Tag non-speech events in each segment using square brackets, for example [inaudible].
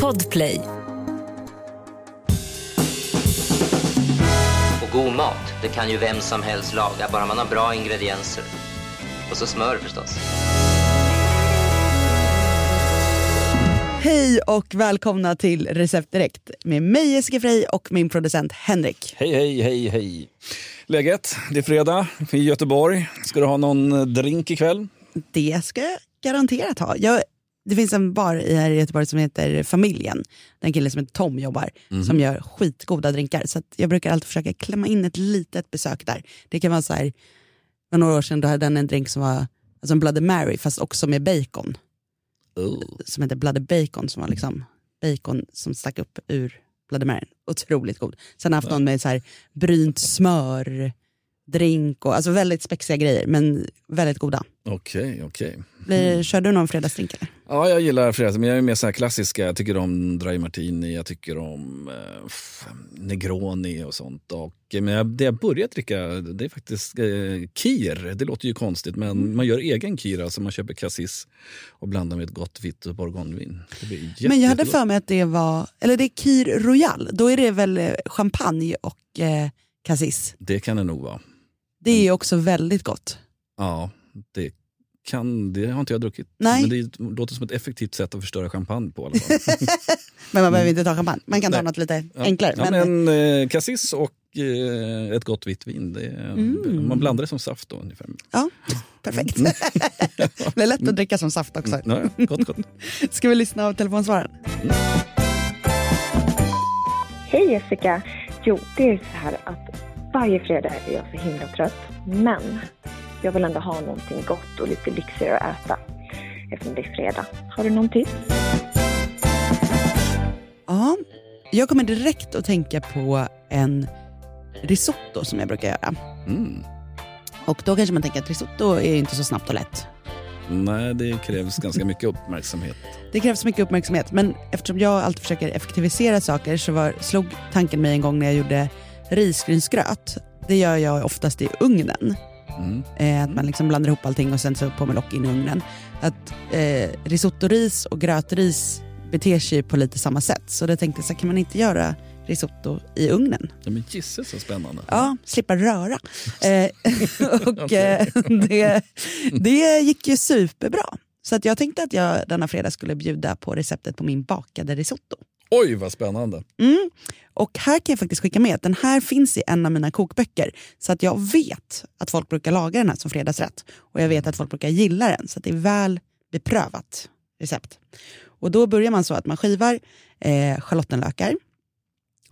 Podplay. Och god mat, det kan ju vem som helst laga, bara man har bra ingredienser. Och så smör förstås. Hej och välkomna till Recept Direkt med mig Jessica Frey och min producent Henrik. Hej, hej, hej, hej. Läget? Det är fredag i Göteborg. Ska du ha någon drink ikväll? Det ska jag garanterat ha. Jag, det finns en bar här i Göteborg som heter Familjen. Den killen som heter Tom jobbar, som gör skitgoda drinkar. Så jag brukar alltid försöka klämma in ett litet besök där. Det kan vara så här, för några år sedan då hade den en drink som var alltså en Bloody Mary fast också med bacon. Som heter Bloody Bacon som var liksom bacon som stack upp ur Bloody Mary. Otroligt god. Sen har jag haft någon med så här brynt smör, drink och alltså väldigt spexiga grejer men väldigt goda. Okej, okej. Blir, Kör du någon fredagsdrink eller? Ja, jag gillar fredags, men jag är mer så här klassiska. Jag tycker om dry martini, jag tycker om eh, negroni och sånt. Och, men jag, det jag börjar dricka det är faktiskt eh, kir. Det låter ju konstigt, men man gör egen kir. Alltså man köper cassis och blandar med ett gott vitt bourgognevin. Men jag hade för mig att det var, eller det är Kir Royal, då är det väl eh, champagne och eh, cassis. Det kan det nog vara. Det är också väldigt gott. Ja, det kan, det har inte jag druckit. Nej. Men det låter som ett effektivt sätt att förstöra champagne på. i alla fall. [laughs] Men man behöver inte ta champagne, man kan ta Nej. något lite Ja. enklare. Ja, men, men eh, cassis och eh, ett gott vitt vin. Det, Mm. Man blandar det som saft då ungefär. ja, perfekt. [laughs] det är lätt att dricka som saft också. Ja, ja, gott, gott. [laughs] Ska vi lyssna av telefonsvaren? Hej Jessica! Jo, det är så här att varje fredag är jag så himla trött. Men jag vill ändå ha någonting gott och lite lyxigare att äta. Eftersom det är fredag. Har du någon tips? Ja, jag kommer direkt att tänka på en risotto som jag brukar göra. Mm. Och då kanske man tänker att risotto är inte så snabbt och lätt. Nej, det krävs ganska mycket uppmärksamhet. Det krävs mycket uppmärksamhet, men eftersom jag alltid försöker effektivisera saker så var, slog tanken mig en gång när jag gjorde risgrynsgröt. Det gör jag oftast i ugnen. Mm. Eh, att man liksom blandar ihop allting och sen så på med lock in i ugnen. Att eh, risottoris och grötris beter sig på lite samma sätt. Så då tänkte jag så kan man inte göra risotto i ugnen? Ja, men gisses så spännande. Ja, slippa röra. Eh, [laughs] och eh, det, det gick ju superbra. Så att jag tänkte att jag denna fredag skulle bjuda på receptet på min bakade risotto. Oj, vad spännande. Mm. Och här kan jag faktiskt skicka med att den här finns i en av mina kokböcker. Så att jag vet att folk brukar laga den här som fredagsrätt. Och jag vet att folk brukar gilla den. Så det är väl beprövat recept. Och då börjar man så att man skivar eh, schalottenlökar,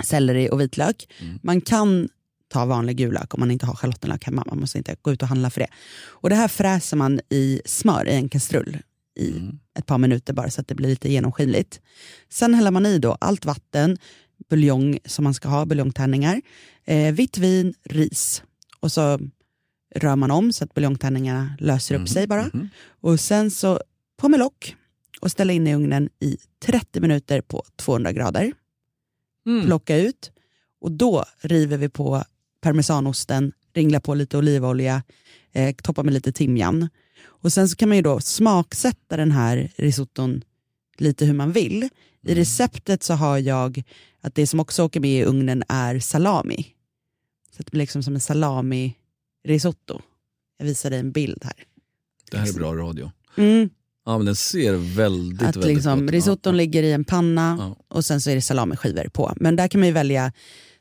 selleri och vitlök. Man kan ta vanlig gul lök om man inte har schalottenlök hemma. Man måste inte gå ut och handla för det. Och det här fräser man i smör i en kastrull i ett par minuter bara så att det blir lite genomskinligt. Sen häller man i då allt vatten, buljong som man ska ha, buljongtärningar, eh, vitt vin, ris. Och så rör man om så att buljongtärningarna löser upp sig bara. Och sen så på med lock och ställa in i ugnen i 30 minuter på 200 grader. Plocka ut och då river vi på parmesanosten, ringlar på lite olivolja, eh, toppar med lite timjan. Och sen så kan man ju då smaksätta den här risotton lite hur man vill. I receptet så har jag att det som också åker med i ugnen är salami. Så det blir liksom som en salami-risotto. Jag visar dig en bild här. Det här är bra radio. Mm. Ja, men den ser väldigt, Att väldigt liksom, gott ut. risotton ligger i en panna Ja. och sen så är det salamiskivor på. Men där kan man ju välja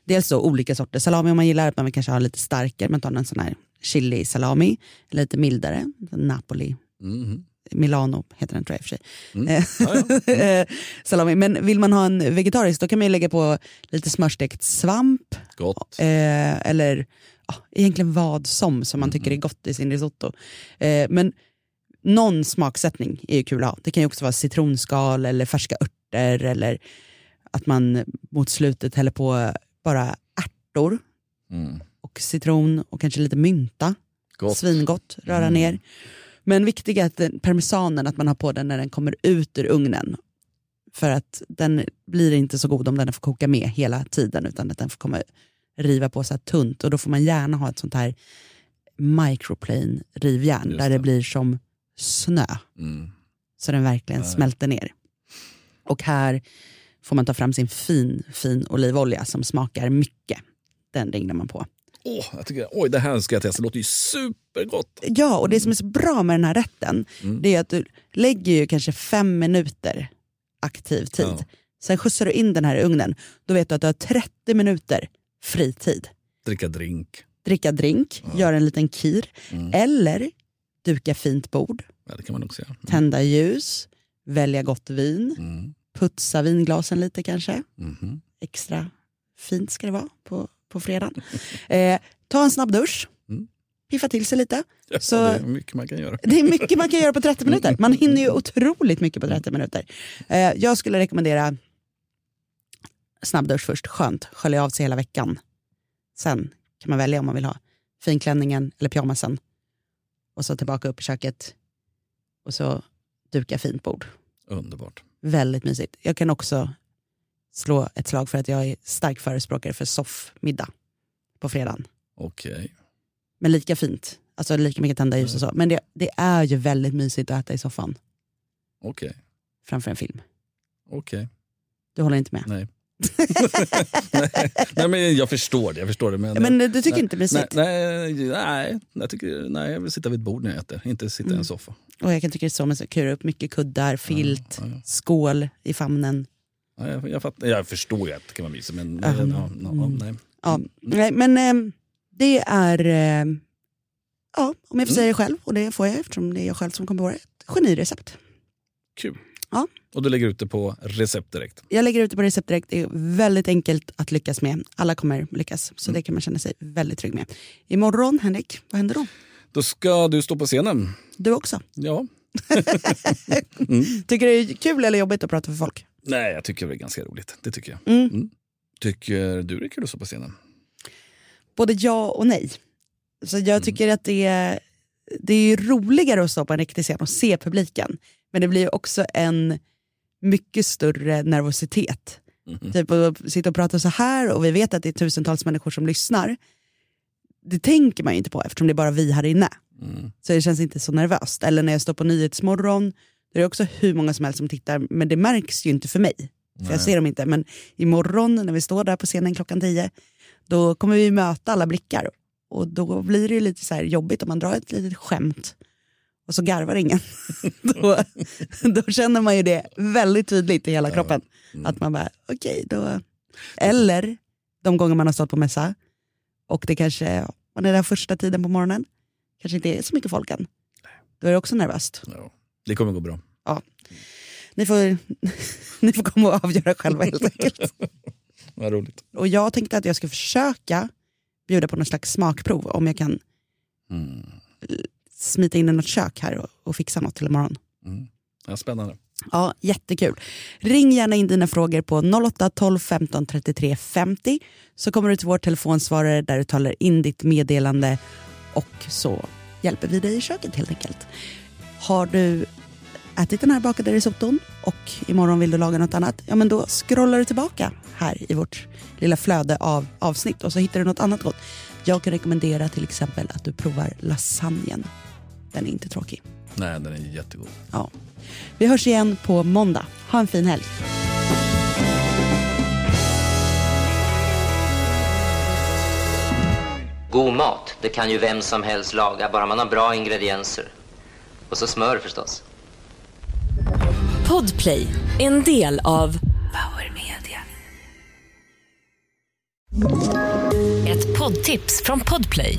dels då olika sorter salami om man gillar att man vill kanske ha lite starkare, man tar en sån här chili salami, lite mildare, Napoli, Mhm. Milano heter den tror jag i och för sig. Mm. Eh, Ja, ja. eh, [laughs] salami. Men vill man ha en vegetarisk då kan man ju lägga på lite smörstekt svamp Gott. eh, eller ja, egentligen vad som som man tycker är gott i sin risotto. Eh, men någon smaksättning är ju kul att ha. Det kan ju också vara citronskal eller färska örter eller att man mot slutet häller på bara ärtor Mm. och citron och kanske lite mynta. Gott. Svingott, röra Mm. ner. Men viktigt är att parmesanen, att man har på den när den kommer ut ur ugnen. För att den blir inte så god om den får koka med hela tiden utan att den får komma riva på så här tunt och då får man gärna ha ett sånt här microplane rivjärn där det det. blir som snö Mm. så den verkligen Nej. smälter ner. Och här får man ta fram sin fin, fin olivolja som smakar mycket. Den ringlar man på. Åh, jag tycker, oj, det här ska jag testa. Det låter ju supergott. Ja, och det som är så bra med den här rätten Mm. det är att du lägger ju kanske fem minuter aktiv tid. Ja. Sen skjutsar du in den här i ugnen. Då vet du att du har 30 minuter fritid. Dricka drink. Dricka drink, göra en liten kir Mm. eller duka fint bord, Ja, det kan man också göra. tända ljus, välja gott vin, Mm. Putsa vinglasen lite kanske. Mhm. Extra fint ska det vara på, på fredagen. [laughs] Eh, ta en snabb dusch, Mm. piffa till sig lite. Ja, Så- det är mycket man kan göra. Det är mycket man kan göra på 30 minuter. Man [laughs] hinner ju otroligt mycket på 30 minuter. Eh, jag skulle rekommendera snabbdusch först, skönt, skölja av sig hela veckan. Sen kan man välja om man vill ha finklänningen eller pyjamasen. Och så tillbaka upp i köket och så duka fint bord. Underbart. Väldigt mysigt. Jag kan också slå ett slag för att jag är stark förespråkare för soffmiddag på fredagen. Okej. Men lika fint, alltså lika mycket tända ljus och så. Men det, det är ju väldigt mysigt att äta i soffan Okej. framför en film. Okej. Du håller inte med? Nej. Nej. [laughs] nej, men jag förstår det. Jag förstår det men, Men du tycker nej, inte mysigt? Nej, nej, nej, jag tycker, nej, jag vill sitta vid ett bord när jag äter, inte sitta i Mm. en soffa. Och jag kan tycka det är så mysigt. Kura upp mycket kuddar, filt, Ja, ja. skål i famnen. Ja, jag, jag, fattar, jag förstår ju att det kan vara mysigt men Ja. ja, ja, ja, Mm. nej. Ja, nej, men eh, det är, eh, ja, om jag får Mm. säga det själv, och det får jag eftersom det är jag själv som kom på det, ett genirecept. Kul. Ja. Och du lägger ut det på recept direkt. Jag lägger ut det på recept direkt, det är väldigt enkelt att lyckas med. Alla kommer lyckas, så Mm. det kan man känna sig väldigt trygg med. Imorgon, Henrik, vad händer då? Då ska du stå på scenen. Du också. Ja. [laughs] Tycker du det är kul eller jobbigt att prata för folk? Nej, jag tycker det är ganska roligt. Det tycker jag. Mm. Tycker du det är kul att stå på scenen? både ja och nej. Så jag tycker att det är, det är roligare att stå på en riktig scen och se publiken. Men det blir också en mycket större nervositet. Mhm. Typ att sitta och prata så här och vi vet att det är tusentals människor som lyssnar. Det tänker man ju inte på eftersom det är bara vi här inne. Mm. Så det känns inte så nervöst. Eller när jag står på Nyhetsmorgon, då är det också hur många som helst som tittar, men det märks ju inte för mig. För jag Nej. ser dem inte. Men imorgon när vi står där på scenen klockan 10, då kommer vi möta alla blickar. Och då blir det ju lite så här jobbigt om man drar ett litet skämt och så garvar ingen. [laughs] då, då känner man ju det väldigt tydligt i hela kroppen. Mm. Att man bara, okej då. Eller de gånger man har stått på mässa och det kanske, man är där första tiden på morgonen, kanske inte är så mycket folk än. Då är det också nervöst. Ja. Det kommer gå bra. Ni får, [laughs] ni får komma och avgöra själva helt enkelt. [laughs] Vad roligt. Och jag tänkte att jag ska försöka bjuda på något slags smakprov om jag kan Mm. Smita in i något kök här och, och fixa något till imorgon. Mm. Ja, spännande. Ja, jättekul. Ring gärna in dina frågor på 08 12 15 33 50 så kommer du till vår telefonsvarare där du talar in ditt meddelande och så hjälper vi dig i köket helt enkelt. Har du ätit den här bakade risotton och imorgon vill du laga något annat, ja men då scrollar du tillbaka här i vårt lilla flöde av avsnitt och så hittar du något annat gott. Jag kan rekommendera till exempel att du provar lasagnen. Den är inte tråkig. Nej, den är jättegod. Ja. Vi hörs igen på måndag. Ha en fin helg. God mat, det kan ju vem som helst laga, bara man har bra ingredienser. Och så smör förstås. Podplay, en del av Power Media. Ett poddtips från Podplay.